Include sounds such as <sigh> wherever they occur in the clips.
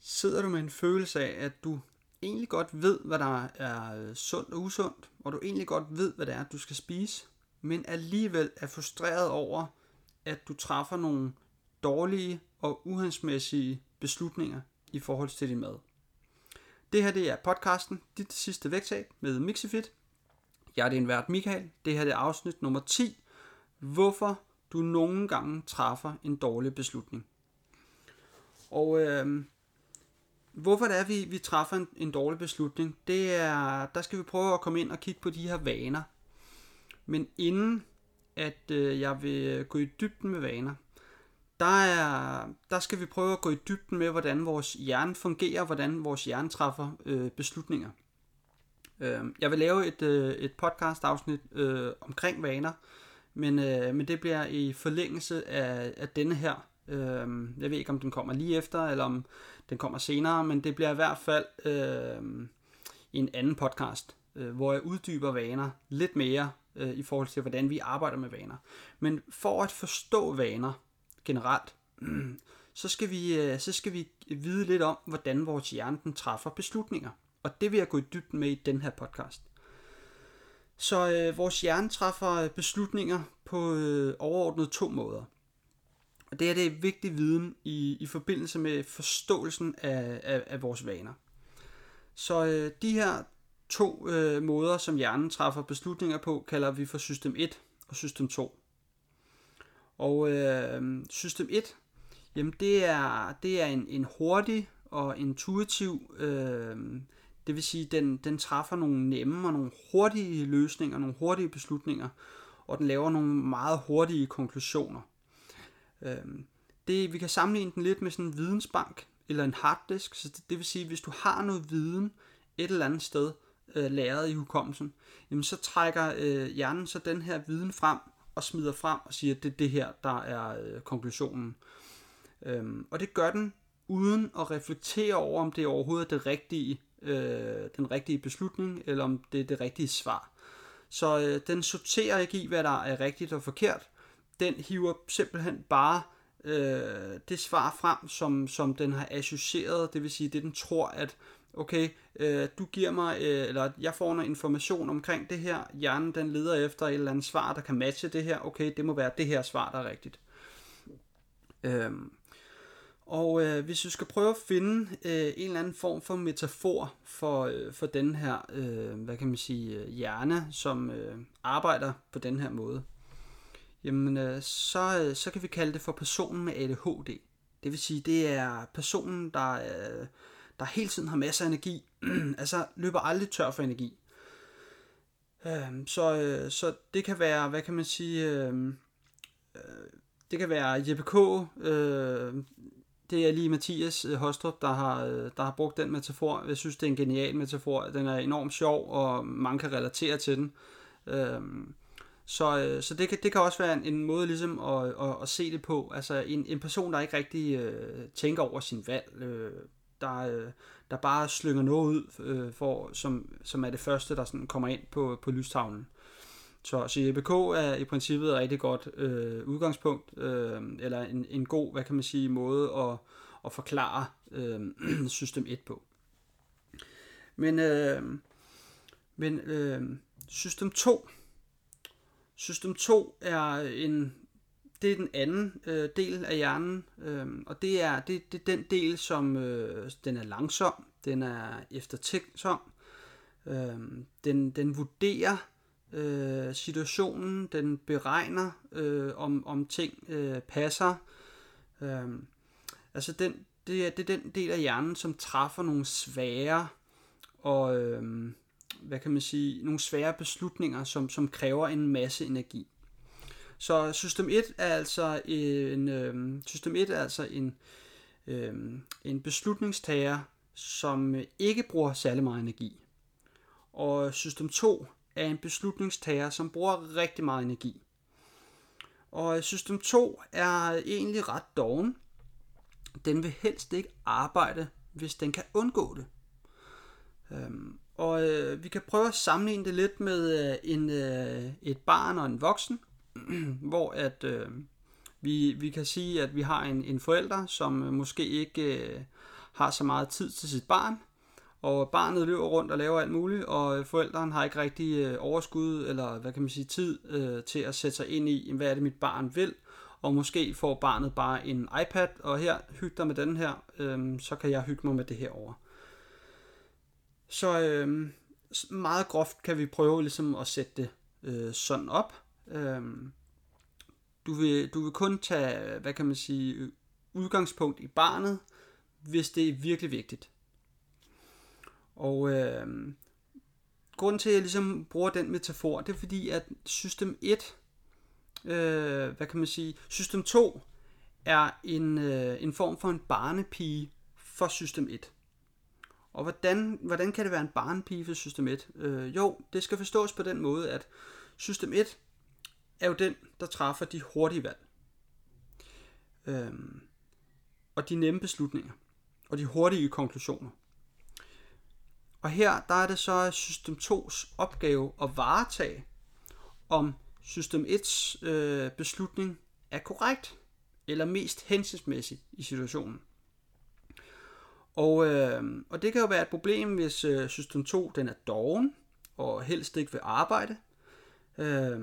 Sidder du med en følelse af, at du egentlig godt ved, hvad der er øh, sundt og usundt, og du egentlig godt ved, hvad det er, du skal spise, men alligevel er frustreret over, at du træffer nogle dårlige og uhensmæssige beslutninger i forhold til din mad. Det her det er podcasten Dit sidste vægttab med Mixifit. Jeg er din vært Michael. Det her det er afsnit nummer 10. Hvorfor du nogle gange træffer en dårlig beslutning. Og øh, hvorfor det er, vi, vi træffer en, en dårlig beslutning, det er, der skal vi prøve at komme ind og kigge på de her vaner. Men inden at øh, jeg vil gå i dybden med vaner, der, er, der skal vi prøve at gå i dybden med, hvordan vores hjerne fungerer, hvordan vores hjerne træffer øh, beslutninger. Øh, jeg vil lave et, øh, et podcast afsnit øh, omkring vaner, men, øh, men det bliver i forlængelse af, af denne her. Øh, jeg ved ikke, om den kommer lige efter, eller om den kommer senere, men det bliver i hvert fald øh, en anden podcast, øh, hvor jeg uddyber vaner lidt mere øh, i forhold til, hvordan vi arbejder med vaner. Men for at forstå vaner generelt, <clears throat> så, skal vi, øh, så skal vi vide lidt om, hvordan vores hjerne den træffer beslutninger. Og det vil jeg gå i dybden med i den her podcast. Så øh, vores hjerne træffer beslutninger på øh, overordnet to måder. Og det er det vigtig viden i, i forbindelse med forståelsen af, af, af vores vaner. Så øh, de her to øh, måder, som hjernen træffer beslutninger på, kalder vi for system 1 og system 2. Og øh, system 1, jamen det er, det er en, en hurtig og intuitiv, øh, det vil sige, den, den træffer nogle nemme og nogle hurtige løsninger, nogle hurtige beslutninger, og den laver nogle meget hurtige konklusioner. Øh, det, vi kan sammenligne den lidt med sådan en vidensbank eller en harddisk, så det, det vil sige, hvis du har noget viden et eller andet sted, øh, lagret i hukommelsen, jamen så trækker øh, hjernen så den her viden frem og smider frem og siger, at det er det her, der er øh, konklusionen. Øhm, og det gør den uden at reflektere over, om det overhovedet er det rigtige, øh, den rigtige beslutning, eller om det er det rigtige svar. Så øh, den sorterer ikke i, hvad der er rigtigt og forkert. Den hiver simpelthen bare øh, det svar frem, som, som den har associeret, det vil sige det, den tror, at okay, øh, du giver mig, øh, eller jeg får noget information omkring det her, hjernen den leder efter et eller andet svar, der kan matche det her, okay, det må være det her svar, der er rigtigt. Øhm, og øh, hvis vi skal prøve at finde øh, en eller anden form for metafor for, øh, for den her, øh, hvad kan man sige, øh, hjerne, som øh, arbejder på den her måde, jamen øh, så, øh, så kan vi kalde det for personen med ADHD. Det vil sige, det er personen, der øh, der hele tiden har masser af energi, <clears throat> altså løber aldrig tør for energi. Øh, så, øh, så det kan være, hvad kan man sige, øh, øh, det kan være Jeppe K., øh, det er lige Mathias øh, Hostrup, der har, øh, der har brugt den metafor. Jeg synes, det er en genial metafor. Den er enormt sjov, og mange kan relatere til den. Øh, så, øh, så det, kan, det kan også være en, en måde ligesom at, at, at se det på. Altså en, en person, der ikke rigtig øh, tænker over sin valg, øh, der, øh, der bare slynger noget ud, øh, for, som, som er det første, der sådan kommer ind på, på lystavlen. Så, så JBK er i princippet et rigtig godt øh, udgangspunkt, øh, eller en, en god, hvad kan man sige, måde at, at forklare øh, <clears throat> system 1 på. Men, øh, men øh, system 2, system 2 er en, det er den anden øh, del af hjernen, øh, og det er, det, det er den del, som øh, den er langsom, den er eftertænksom, øh, den, den vurderer øh, situationen, den beregner, øh, om, om ting øh, passer. Øh, altså den, det, er, det er den del af hjernen, som træffer nogle svære og øh, hvad kan man sige, nogle svære beslutninger, som, som kræver en masse energi. Så system 1 er altså en, øh, system 1 er altså en, øh, en beslutningstager, som ikke bruger særlig meget energi. Og system 2 er en beslutningstager, som bruger rigtig meget energi. Og system 2 er egentlig ret doven. Den vil helst ikke arbejde, hvis den kan undgå det. Øhm, og øh, vi kan prøve at sammenligne det lidt med øh, en, øh, et barn og en voksen. <clears throat> hvor at øh, vi, vi kan sige, at vi har en, en forælder, som øh, måske ikke øh, har så meget tid til sit barn, og barnet løber rundt og laver alt muligt, og øh, forældrene har ikke rigtig øh, overskud, eller hvad kan man sige, tid øh, til at sætte sig ind i, hvad er det mit barn vil, og måske får barnet bare en iPad, og her, hyg dig med den her, øh, så kan jeg hygge mig med det her over. Så øh, meget groft kan vi prøve ligesom at sætte det øh, sådan op. Øh, du, vil, du vil kun tage, hvad kan man sige, udgangspunkt i barnet, hvis det er virkelig vigtigt. Og øh, grunden til, at jeg ligesom bruger den metafor, det er fordi, at system 1, øh, hvad kan man sige, system 2 er en, øh, en form for en barnepige for system 1. Og hvordan, hvordan kan det være en barnepige for system 1? Øh, jo, det skal forstås på den måde, at system 1 er jo den, der træffer de hurtige valg. Øh, og de nemme beslutninger. Og de hurtige konklusioner. Og her der er det så system 2's opgave at varetage, om system 1's øh, beslutning er korrekt eller mest hensigtsmæssig i situationen. Og, øh, og det kan jo være et problem, hvis øh, system 2 den er doven og helst ikke vil arbejde. Øh,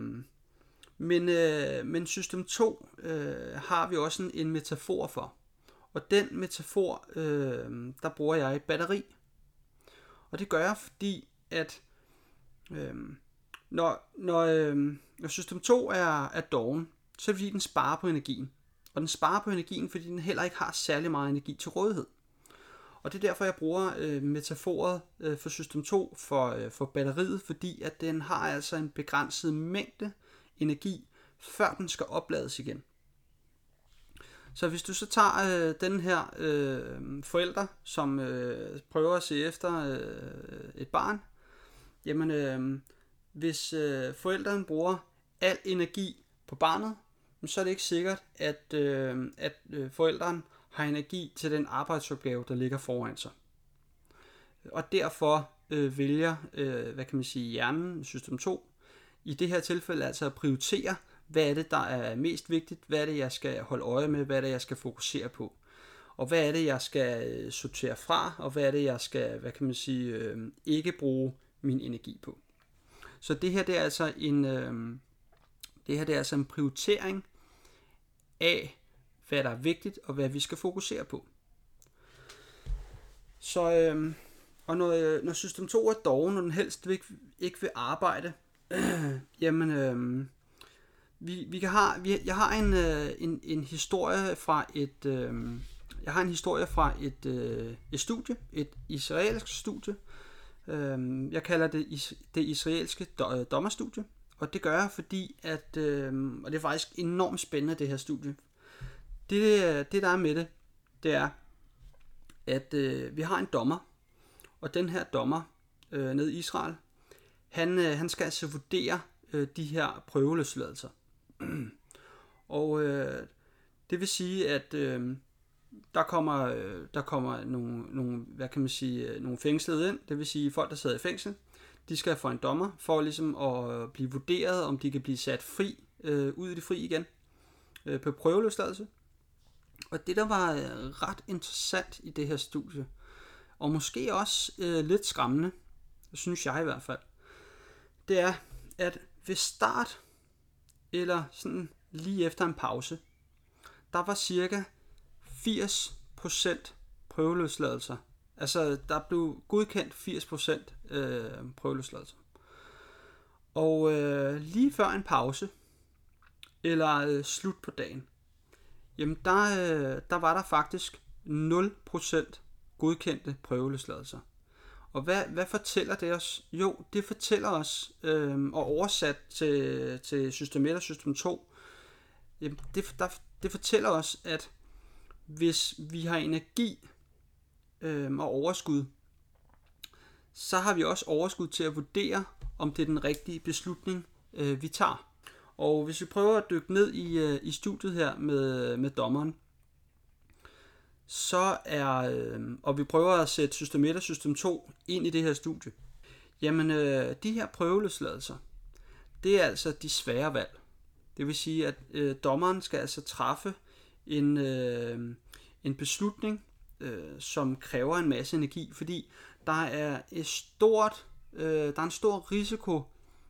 men, øh, men system 2 øh, har vi også en, en metafor for. Og den metafor, øh, der bruger jeg batteri. Og det gør jeg, fordi at øh, når, når, øh, når system 2 er, er doven, så er det fordi, den sparer på energien. Og den sparer på energien, fordi den heller ikke har særlig meget energi til rådighed. Og det er derfor, jeg bruger øh, metaforet øh, for system 2 for, øh, for batteriet, fordi at den har altså en begrænset mængde energi, før den skal oplades igen. Så hvis du så tager øh, den her øh, forælder, som øh, prøver at se efter øh, et barn, jamen øh, hvis øh, forældren bruger al energi på barnet, så er det ikke sikkert, at, øh, at øh, forældren har energi til den arbejdsopgave, der ligger foran sig. Og derfor øh, vælger, øh, hvad kan man sige, hjernen, system 2, i det her tilfælde altså at prioritere, hvad er det, der er mest vigtigt, hvad er det, jeg skal holde øje med, hvad er det, jeg skal fokusere på. Og hvad er det, jeg skal øh, sortere fra, og hvad er det, jeg skal, hvad kan man sige, øh, ikke bruge min energi på. Så det her, det er altså en, øh, det her, det er altså en prioritering af, hvad der er vigtigt, og hvad vi skal fokusere på. Så, øh, og når, øh, når system 2 er doven, når den helst ikke, ikke vil arbejde, øh, <clears throat> jamen, øh, vi, vi kan have, vi, jeg har en, øh, en, en historie fra et, øh, jeg har en historie fra et, øh, et studie, et israelsk studie. Øh, jeg kalder det det israelske do, øh, dommerstudie, og det gør jeg, fordi at, øh, og det er faktisk enormt spændende det her studie. Det, det der er med det, det er, at øh, vi har en dommer, og den her dommer øh, nede i Israel, han, øh, han skal altså vurdere øh, de her prøveløsladelser. <clears throat> og øh, det vil sige, at øh, der kommer, øh, der kommer nogle, nogle, hvad kan man sige, øh, nogle fængslede ind, det vil sige folk, der sidder i fængsel, de skal få en dommer for ligesom at øh, blive vurderet, om de kan blive sat fri, øh, ud i det fri igen, øh, på prøveløsladelse. Og det, der var øh, ret interessant i det her studie, og måske også øh, lidt skræmmende, synes jeg i hvert fald, det er, at ved start eller sådan lige efter en pause, der var cirka 80% prøveløsladelser. Altså, der blev godkendt 80% øh, prøveløsladelser. Og øh, lige før en pause, eller øh, slut på dagen, jamen der, øh, der var der faktisk 0% godkendte prøveløsladelser. Og hvad, hvad fortæller det os? Jo, det fortæller os, øh, og oversat til, til system 1 og system 2, jamen det, der, det fortæller os, at hvis vi har energi øh, og overskud, så har vi også overskud til at vurdere, om det er den rigtige beslutning, øh, vi tager. Og hvis vi prøver at dykke ned i, øh, i studiet her med, med dommeren, så er, øh, og vi prøver at sætte system 1 og system 2 ind i det her studie, jamen øh, de her prøveløsladelser, det er altså de svære valg. Det vil sige, at øh, dommeren skal altså træffe en, øh, en beslutning øh, som kræver en masse energi, fordi der er et stort, øh, der er en stor risiko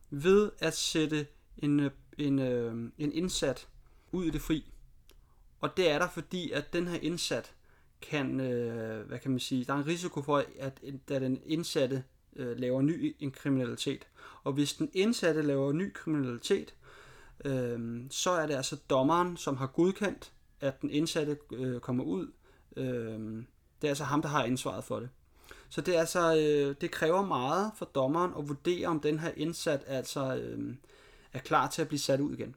ved at sætte en, øh, en, øh, en indsat ud i det fri. Og det er der, fordi at den her indsat kan, øh, hvad kan man sige, der er en risiko for, at, at den indsatte øh, laver ny en kriminalitet. Og hvis den indsatte laver ny kriminalitet, øh, så er det altså dommeren, som har godkendt, at den indsatte øh, kommer ud. Øh, det er altså ham, der har ansvaret for det. Så det, er altså, øh, det kræver meget for dommeren at vurdere, om den her indsat altså, øh, er klar til at blive sat ud igen.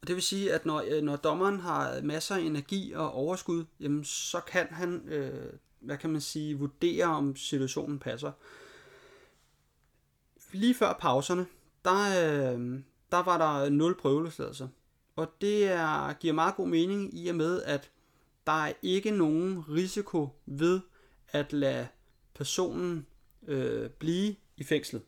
Og det vil sige, at når, øh, når dommeren har masser af energi og overskud, jamen, så kan han, øh, hvad kan man sige, vurdere, om situationen passer. Lige før pauserne, der, øh, der var der nul prøveløsladelser. Og det er, giver meget god mening i og med, at der er ikke nogen risiko ved at lade personen øh, blive i fængslet.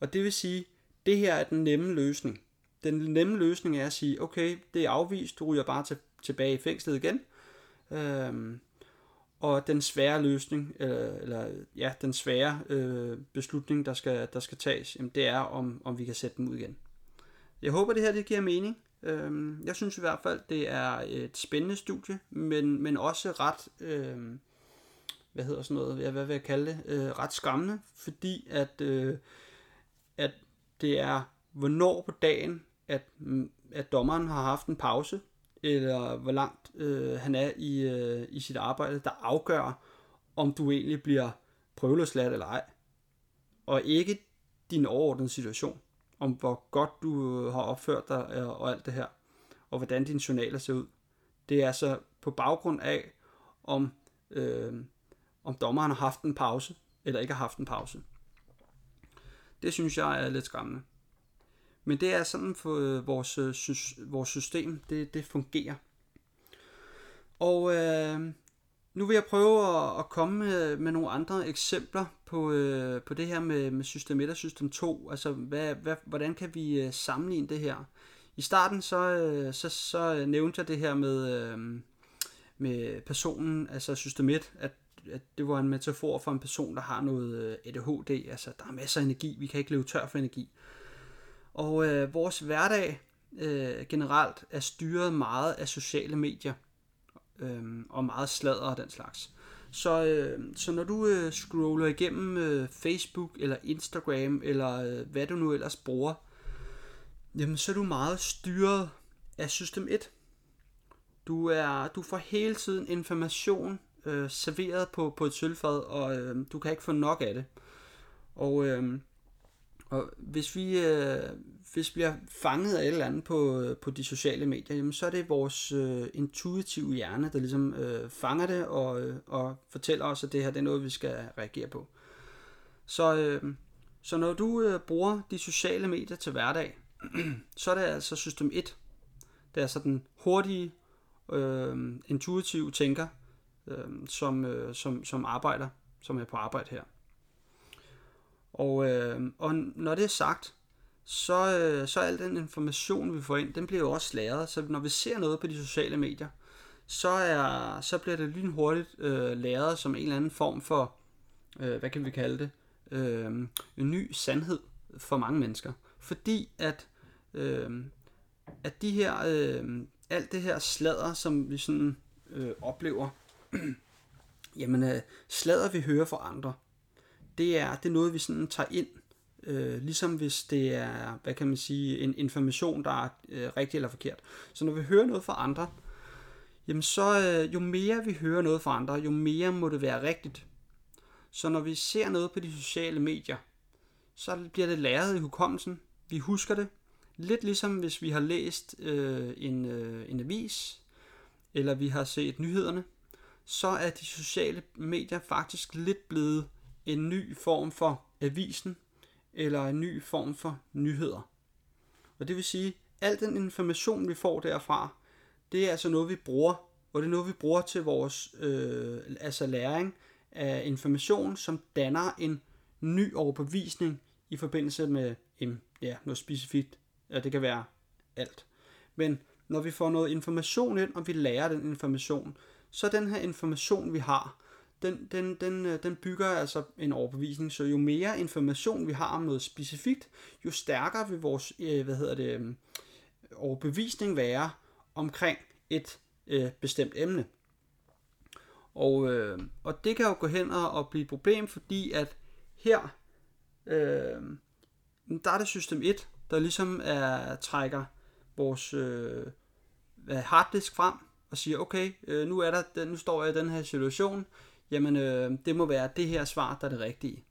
Og det vil sige, det her er den nemme løsning. Den nemme løsning er at sige, okay, det er afvist, du ryger bare til, tilbage i fængslet igen. Øhm, og den svære løsning, øh, eller ja, den svære øh, beslutning, der skal, der skal tages, jamen, det er, om, om vi kan sætte dem ud igen. Jeg håber, det her det giver mening. Øhm, jeg synes i hvert fald, det er et spændende studie, men, men også ret, øh, hvad hedder sådan noget, hvad vil jeg kalde det, øh, ret skræmmende, fordi at, øh, at det er, hvornår på dagen, at, at dommeren har haft en pause, eller hvor langt øh, han er i, øh, i sit arbejde, der afgør, om du egentlig bliver prøveløsladt eller ej. Og ikke din overordnede situation om hvor godt du øh, har opført dig øh, og alt det her, og hvordan dine journaler ser ud. Det er altså på baggrund af, om, øh, om dommeren har haft en pause, eller ikke har haft en pause. Det synes jeg er lidt skræmmende. Men det er sådan for øh, vores, øh, vores system, det, det fungerer. Og øh, nu vil jeg prøve at, at komme med, med nogle andre eksempler på, øh, på det her med, med system 1 og system 2. Altså, hvad, hvad, hvordan kan vi øh, sammenligne det her? I starten så, øh, så, så nævnte jeg det her med, øh, med personen, altså system 1, at, at det var en metafor for en person, der har noget øh, ADHD. Altså, der er masser af energi, vi kan ikke leve tør for energi. Og øh, vores hverdag øh, generelt er styret meget af sociale medier øh, og meget sladder og den slags. Så, øh, så når du øh, scroller igennem øh, Facebook eller Instagram eller øh, hvad du nu ellers bruger, jamen så er du meget styret af system 1. Du, er, du får hele tiden information øh, serveret på, på et sølvfad, og øh, du kan ikke få nok af det. Og, øh, og hvis vi, øh, hvis vi bliver fanget af et eller andet på, øh, på de sociale medier, jamen, så er det vores øh, intuitive hjerne, der ligesom øh, fanger det og, øh, og fortæller os, at det her det er noget, vi skal reagere på. Så, øh, så når du øh, bruger de sociale medier til hverdag, <clears throat> så er det altså system 1. Det er altså den hurtige, øh, intuitive tænker, øh, som, øh, som, som arbejder, som er på arbejde her. Og, øh, og når det er sagt, så, øh, så al den information, vi får ind, den bliver jo også lagret. Så når vi ser noget på de sociale medier, så, er, så bliver det lynhurtigt øh, lagret som en eller anden form for, øh, hvad kan vi kalde det, øh, en ny sandhed for mange mennesker. Fordi at, øh, at de her, øh, alt det her sladder, som vi sådan øh, oplever, <clears throat> jamen øh, sladder vi hører fra andre, det er, det er noget, vi sådan tager ind Øh, ligesom hvis det er, hvad kan man sige, en information, der er øh, rigtig eller forkert. Så når vi hører noget fra andre, jamen så øh, jo mere vi hører noget fra andre, jo mere må det være rigtigt. Så når vi ser noget på de sociale medier, så bliver det læret i hukommelsen. Vi husker det. Lidt ligesom hvis vi har læst øh, en, øh, en avis, eller vi har set nyhederne, så er de sociale medier faktisk lidt blevet en ny form for avisen, eller en ny form for nyheder. Og det vil sige, al den information, vi får derfra, det er altså noget, vi bruger, og det er noget, vi bruger til vores øh, altså læring af information, som danner en ny overbevisning i forbindelse med en, ja, noget specifikt. Ja, det kan være alt. Men når vi får noget information ind, og vi lærer den information, så den her information, vi har, den, den, den, øh, den bygger altså en overbevisning, så jo mere information vi har om noget specifikt, jo stærkere vil vores øh, hvad hedder det, øh, overbevisning være omkring et øh, bestemt emne. Og, øh, og det kan jo gå hen og, og blive et problem, fordi at her, øh, der er det system 1, der ligesom er, trækker vores øh, harddisk frem og siger, okay, øh, nu, er der, nu står jeg i den her situation, jamen øh, det må være det her svar, der er det rigtige.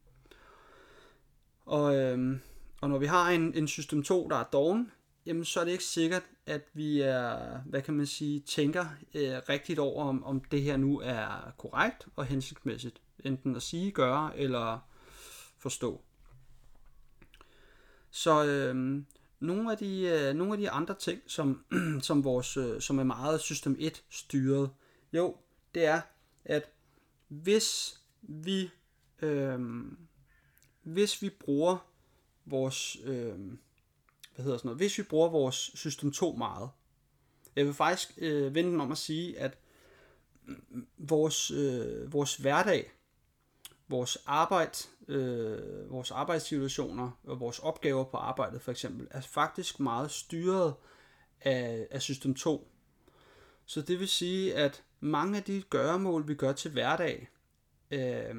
Og, øh, og når vi har en, en system 2, der er doven, jamen så er det ikke sikkert, at vi er, hvad kan man sige, tænker øh, rigtigt over, om, om det her nu er korrekt og hensigtsmæssigt. Enten at sige, gøre eller forstå. Så øh, nogle, af de, øh, nogle af de andre ting, som, <clears throat> som, vores, øh, som er meget System 1 styret, jo, det er, at hvis vi, øh, hvis vi bruger vores, øh, hvad hedder sådan noget, hvis vi bruger vores System 2 meget, jeg vil faktisk øh, vende om at sige, at mm, vores, øh, vores hverdag, vores arbejde, øh, vores arbejdssituationer og vores opgaver på arbejdet for eksempel, er faktisk meget styret af, af System 2. Så det vil sige, at mange af de gøremål, vi gør til hverdag, øh,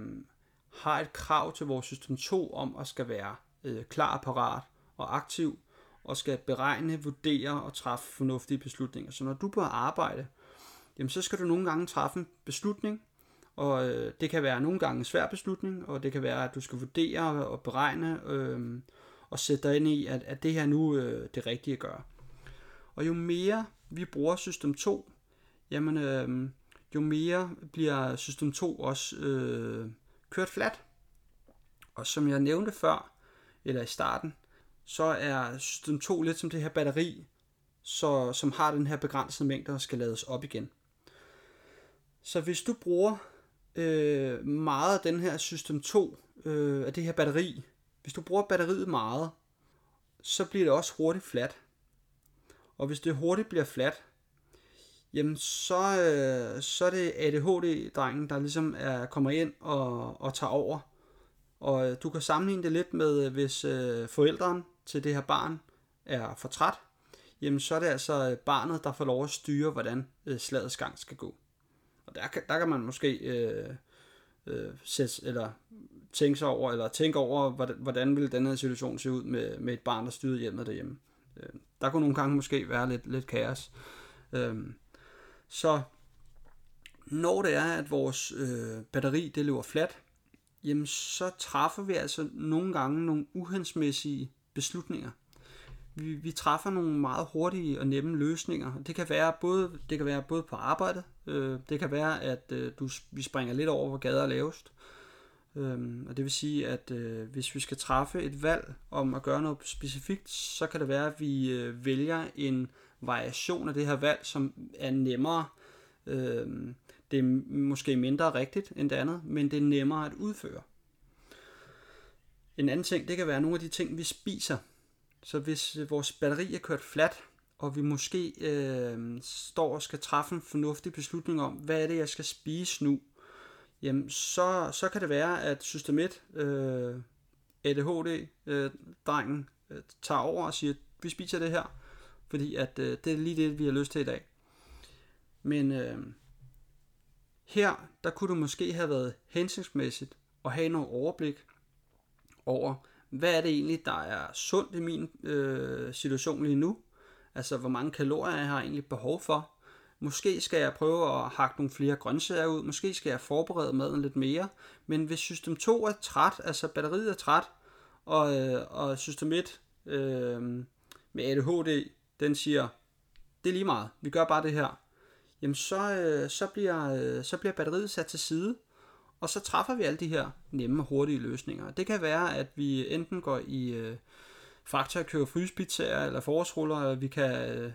har et krav til vores System 2 om at skal være øh, klar, parat og aktiv, og skal beregne, vurdere og træffe fornuftige beslutninger. Så når du er på arbejde, jamen så skal du nogle gange træffe en beslutning, og øh, det kan være nogle gange en svær beslutning, og det kan være, at du skal vurdere og beregne øh, og sætte dig ind i, at, at det her nu øh, det rigtige at gøre. Og jo mere vi bruger System 2, jamen øh, jo mere bliver System 2 også øh, kørt flat. Og som jeg nævnte før, eller i starten, så er System 2 lidt som det her batteri, så, som har den her begrænsede mængde, og skal lades op igen. Så hvis du bruger øh, meget af den her System 2, øh, af det her batteri, hvis du bruger batteriet meget, så bliver det også hurtigt flat. Og hvis det hurtigt bliver flat, jamen så, øh, så er det ADHD-drengen, der ligesom er, kommer ind og, og tager over. Og øh, du kan sammenligne det lidt med, øh, hvis øh, forældrene til det her barn er for træt, jamen så er det altså øh, barnet, der får lov at styre, hvordan øh, slagets gang skal gå. Der kan, der kan man måske øh, øh, sætte, eller tænke sig over, eller tænke over, hvordan, hvordan vil den her situation se ud med, med et barn, der styrede hjemmet derhjemme. Øh, der kunne nogle gange måske være lidt, lidt kaos. Øh, så når det er, at vores øh, batteri det løber fladt, jamen så træffer vi altså nogle gange nogle uhensmæssige beslutninger. Vi, vi træffer nogle meget hurtige og nemme løsninger. Det kan være både, det kan være både på arbejdet, øh, det kan være, at øh, du, vi springer lidt over, hvor gader er lavest. Øh, og det vil sige, at øh, hvis vi skal træffe et valg om at gøre noget specifikt, så kan det være, at vi øh, vælger en variation af det her valg, som er nemmere. Øh, det er måske mindre rigtigt end det andet, men det er nemmere at udføre. En anden ting, det kan være nogle af de ting, vi spiser. Så hvis øh, vores batteri er kørt flat, og vi måske øh, står og skal træffe en fornuftig beslutning om, hvad er det, jeg skal spise nu, jamen så, så kan det være, at system 1, øh, ADHD-drengen, øh, øh, tager over og siger, vi spiser det her, fordi at øh, det er lige det, vi har lyst til i dag. Men øh, her, der kunne det måske have været hensigtsmæssigt at have noget overblik over, hvad er det egentlig, der er sundt i min øh, situation lige nu? Altså, hvor mange kalorier jeg har egentlig behov for? Måske skal jeg prøve at hakke nogle flere grøntsager ud, måske skal jeg forberede maden lidt mere, men hvis system 2 er træt, altså batteriet er træt, og, øh, og system 1 øh, med ADHD, den siger, det er lige meget, vi gør bare det her, jamen så, øh, så, bliver, øh, så bliver batteriet sat til side, og så træffer vi alle de her nemme og hurtige løsninger. Det kan være, at vi enten går i øh, Fakta og køber frysepizzaer eller forårsruller, eller vi kan, øh,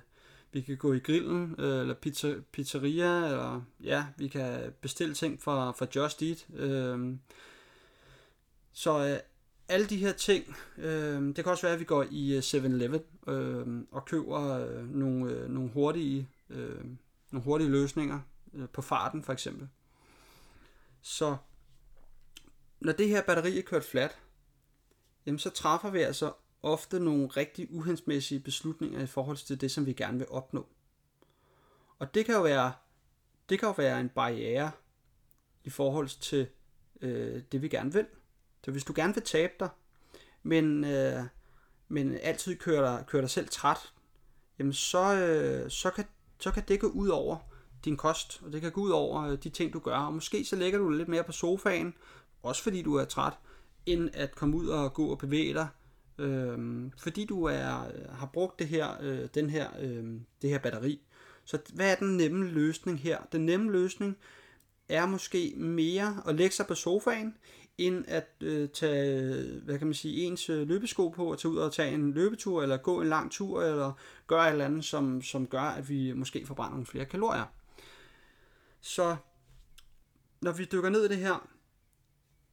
vi kan gå i grillen, øh, eller pizza, pizzeria, eller ja, vi kan bestille ting fra, fra Just Eat. Øh, så øh, alle de her ting, øh, det kan også være, at vi går i 7-Eleven øh, øhm, og køber øh, nogle, øh, nogle, hurtige, øh, nogle hurtige løsninger øh, på farten for eksempel. Så når det her batteri er kørt flat, jamen så træffer vi altså ofte nogle rigtig uhensmæssige beslutninger i forhold til det, som vi gerne vil opnå. Og det kan jo være, det kan jo være en barriere i forhold til øh, det, vi gerne vil. Så hvis du gerne vil tabe dig, men, øh, men altid kører dig, kører dig selv træt, jamen så, øh, så, kan, så kan det gå ud over din kost, og det kan gå ud over øh, de ting, du gør. Og måske så lægger du lidt mere på sofaen, også fordi du er træt, end at komme ud og gå og bevæge dig, øh, fordi du er, øh, har brugt det her, øh, den her, øh, det her batteri. Så hvad er den nemme løsning her? Den nemme løsning er måske mere at lægge sig på sofaen, end at øh, tage, hvad kan man sige, ens øh, løbesko på og tage ud og tage en løbetur, eller gå en lang tur, eller gøre et eller andet, som, som gør, at vi måske forbrænder nogle flere kalorier. Så når vi dykker ned i det her,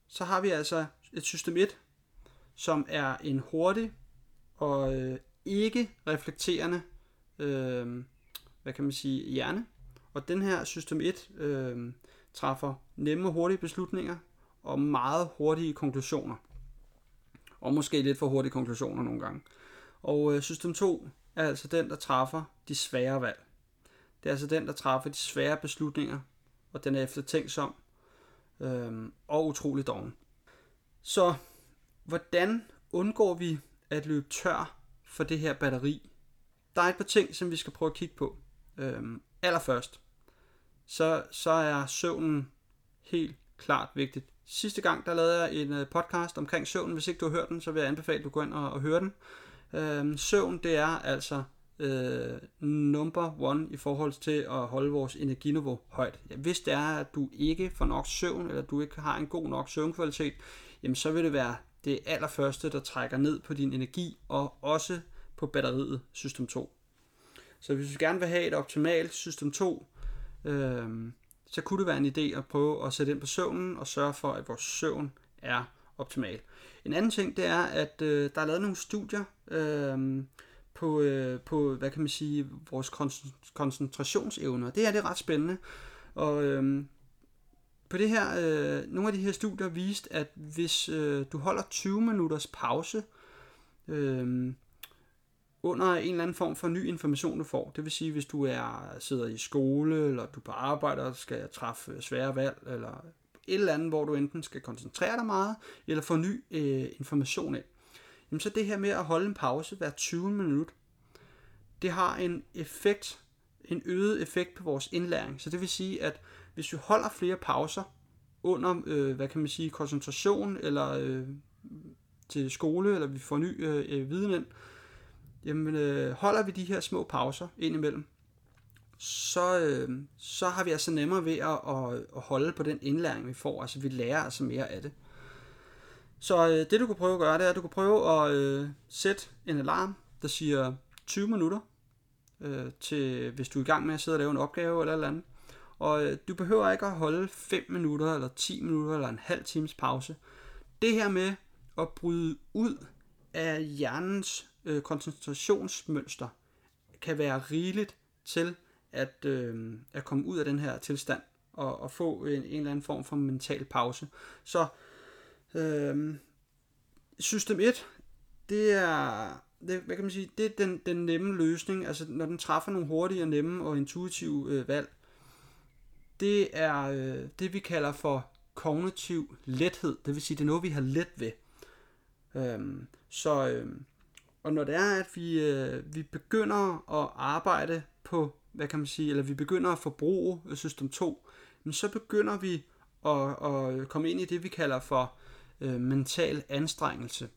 så har vi altså et system 1, som er en hurtig og øh, ikke reflekterende, øh, hvad kan man sige, hjerne. Og den her system 1 øh, træffer nemme og hurtige beslutninger og meget hurtige konklusioner. Og måske lidt for hurtige konklusioner nogle gange. Og øh, system 2 er altså den, der træffer de svære valg. Det er altså den, der træffer de svære beslutninger, og den er eftertænksom øhm, og utrolig doven. Så hvordan undgår vi at løbe tør for det her batteri? Der er et par ting, som vi skal prøve at kigge på. Øhm, allerførst, så, så er søvnen helt klart vigtigt. Sidste gang, der lavede jeg en øh, podcast omkring søvn. Hvis ikke du har hørt den, så vil jeg anbefale, at du går ind og, og hører den. Øhm, søvn, det er altså øh, number one i forhold til at holde vores energiniveau højt. Hvis det er, at du ikke får nok søvn, eller du ikke har en god nok søvnkvalitet, jamen så vil det være det allerførste, der trækker ned på din energi, og også på batteriet system 2. Så hvis vi gerne vil have et optimalt system 2, øh, så kunne det være en idé at prøve at sætte ind på søvnen og sørge for, at vores søvn er optimal. En anden ting, det er, at øh, der er lavet nogle studier øh, på, øh, på, hvad kan man sige, vores koncentrationsevner. Det er det er ret spændende. Og øh, på det her, øh, nogle af de her studier viste, at hvis øh, du holder 20 minutters pause øh, under en eller anden form for ny information, du får, det vil sige, hvis du er sidder i skole, eller du på arbejde og skal træffe svære valg, eller et eller andet, hvor du enten skal koncentrere dig meget, eller få ny øh, information ind, jamen så det her med at holde en pause hver 20 minutter, det har en effekt, en øget effekt på vores indlæring. Så det vil sige, at hvis vi holder flere pauser under, øh, hvad kan man sige, koncentration eller øh, til skole, eller vi får ny øh, øh, viden ind, jamen øh, holder vi de her små pauser indimellem, så, øh, så har vi altså nemmere ved at, at, at holde på den indlæring, vi får. Altså vi lærer altså mere af det. Så øh, det du kan prøve at gøre, det er, at du kan prøve at øh, sætte en alarm, der siger 20 minutter, øh, til, hvis du er i gang med at sidde og lave en opgave eller eller andet. Og øh, du behøver ikke at holde 5 minutter, eller 10 minutter, eller en halv times pause. Det her med at bryde ud af hjernens øh, koncentrationsmønster, kan være rigeligt til at, øh, at komme ud af den her tilstand, og, og få en, en eller anden form for mental pause. Så Øhm, system 1, det er, det, hvad kan man sige, det er den, den nemme løsning, altså når den træffer nogle hurtige og nemme og intuitive øh, valg, det er øh, det, vi kalder for kognitiv lethed. Det vil sige, det er noget, vi har let ved. Øhm, så, øh, og når det er, at vi, øh, vi begynder at arbejde på, hvad kan man sige, eller vi begynder at forbruge øh, system 2, så begynder vi at, at komme ind i det, vi kalder for øh, mental anstrengelse.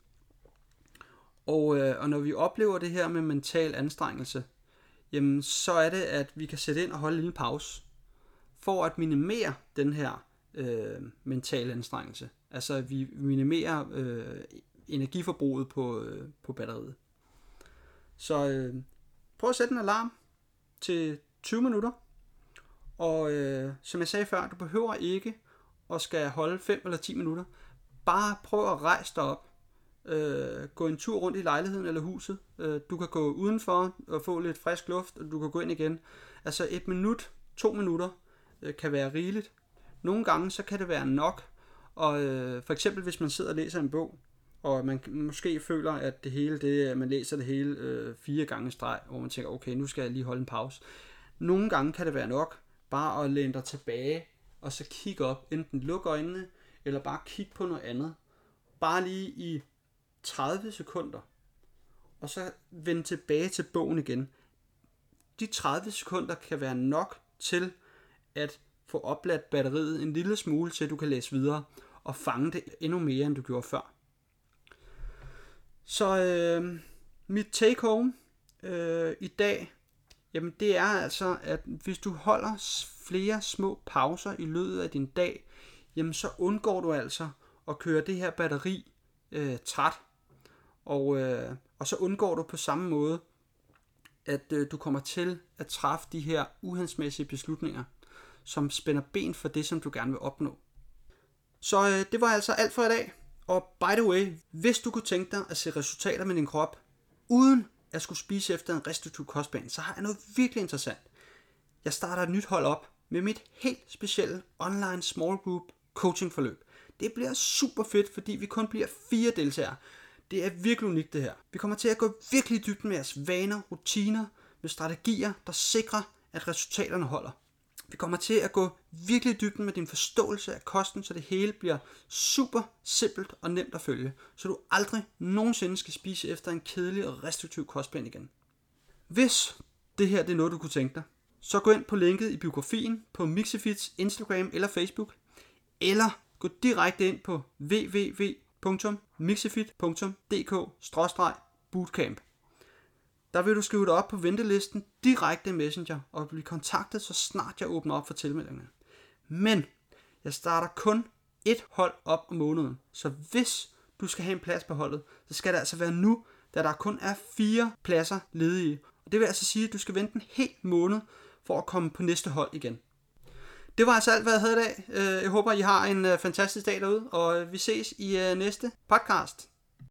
Og, øh, og når vi oplever det her med mental anstrengelse, jamen så er det, at vi kan sætte ind og holde en lille pause for at minimere den her øh, mentale anstrengelse. Altså at vi minimerer øh, energiforbruget på, øh, på batteriet. Så øh, prøv at sætte en alarm til 20 minutter. Og øh, som jeg sagde før, du behøver ikke at skal holde 5 eller 10 minutter. Bare prøv at rejse dig op. Øh, gå en tur rundt i lejligheden eller huset. Øh, du kan gå udenfor og få lidt frisk luft, og du kan gå ind igen. Altså et minut, to minutter øh, kan være rigeligt. Nogle gange så kan det være nok, og øh, for eksempel hvis man sidder og læser en bog, og man måske føler, at det hele, det, man læser det hele øh, fire gange i streg, hvor man tænker, okay, nu skal jeg lige holde en pause. Nogle gange kan det være nok bare at læne dig tilbage, og så kigge op, enten luk øjnene, eller bare kigge på noget andet. Bare lige i 30 sekunder, og så vende tilbage til bogen igen. De 30 sekunder kan være nok til at få opladt batteriet en lille smule, til du kan læse videre og fange det endnu mere, end du gjorde før. Så øh, mit take home øh, i dag, jamen det er altså, at hvis du holder flere små pauser i løbet af din dag, jamen så undgår du altså at køre det her batteri øh, træt. Og, øh, og så undgår du på samme måde, at øh, du kommer til at træffe de her uhensmæssige beslutninger, som spænder ben for det, som du gerne vil opnå. Så øh, det var altså alt for i dag. Og by the way, hvis du kunne tænke dig at se resultater med din krop, uden at skulle spise efter en restriktiv kostplan, så har jeg noget virkelig interessant. Jeg starter et nyt hold op med mit helt specielle online small group coachingforløb. Det bliver super fedt, fordi vi kun bliver fire deltagere. Det er virkelig unikt det her. Vi kommer til at gå virkelig dybt med jeres vaner, rutiner, med strategier, der sikrer, at resultaterne holder. Vi kommer til at gå virkelig dybden med din forståelse af kosten, så det hele bliver super simpelt og nemt at følge, så du aldrig nogensinde skal spise efter en kedelig og restriktiv kostplan igen. Hvis det her det er noget, du kunne tænke dig, så gå ind på linket i biografien på Mixifits Instagram eller Facebook, eller gå direkte ind på www.mixifit.dk-bootcamp. Der vil du skrive dig op på ventelisten direkte i Messenger og blive kontaktet, så snart jeg åbner op for tilmeldingerne. Men jeg starter kun et hold op om måneden, så hvis du skal have en plads på holdet, så skal det altså være nu, da der kun er fire pladser ledige. Og det vil altså sige, at du skal vente en hel måned for at komme på næste hold igen. Det var altså alt, hvad jeg havde i dag. Øh, jeg håber, I har en øh, fantastisk dag derude, og øh, vi ses i næste podcast.